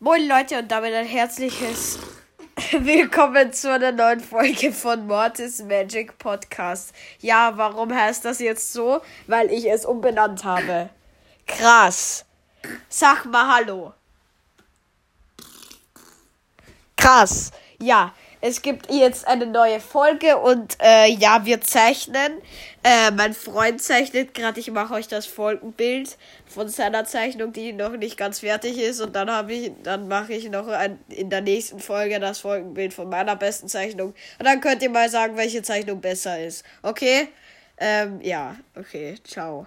Moin Leute und damit ein herzliches Willkommen zu einer neuen Folge von Mortis Magic Podcast. Ja, warum heißt das jetzt so? Weil ich es umbenannt habe. Krass. Sag mal Hallo. Krass. Ja, es gibt jetzt eine neue Folge und äh, ja, wir zeichnen. Äh, mein Freund zeichnet gerade, ich mache euch das Folgenbild von seiner Zeichnung, die noch nicht ganz fertig ist. Und dann habe ich, dann mache ich noch ein, in der nächsten Folge das Folgenbild von meiner besten Zeichnung. Und dann könnt ihr mal sagen, welche Zeichnung besser ist. Okay? Ähm, ja, okay, ciao.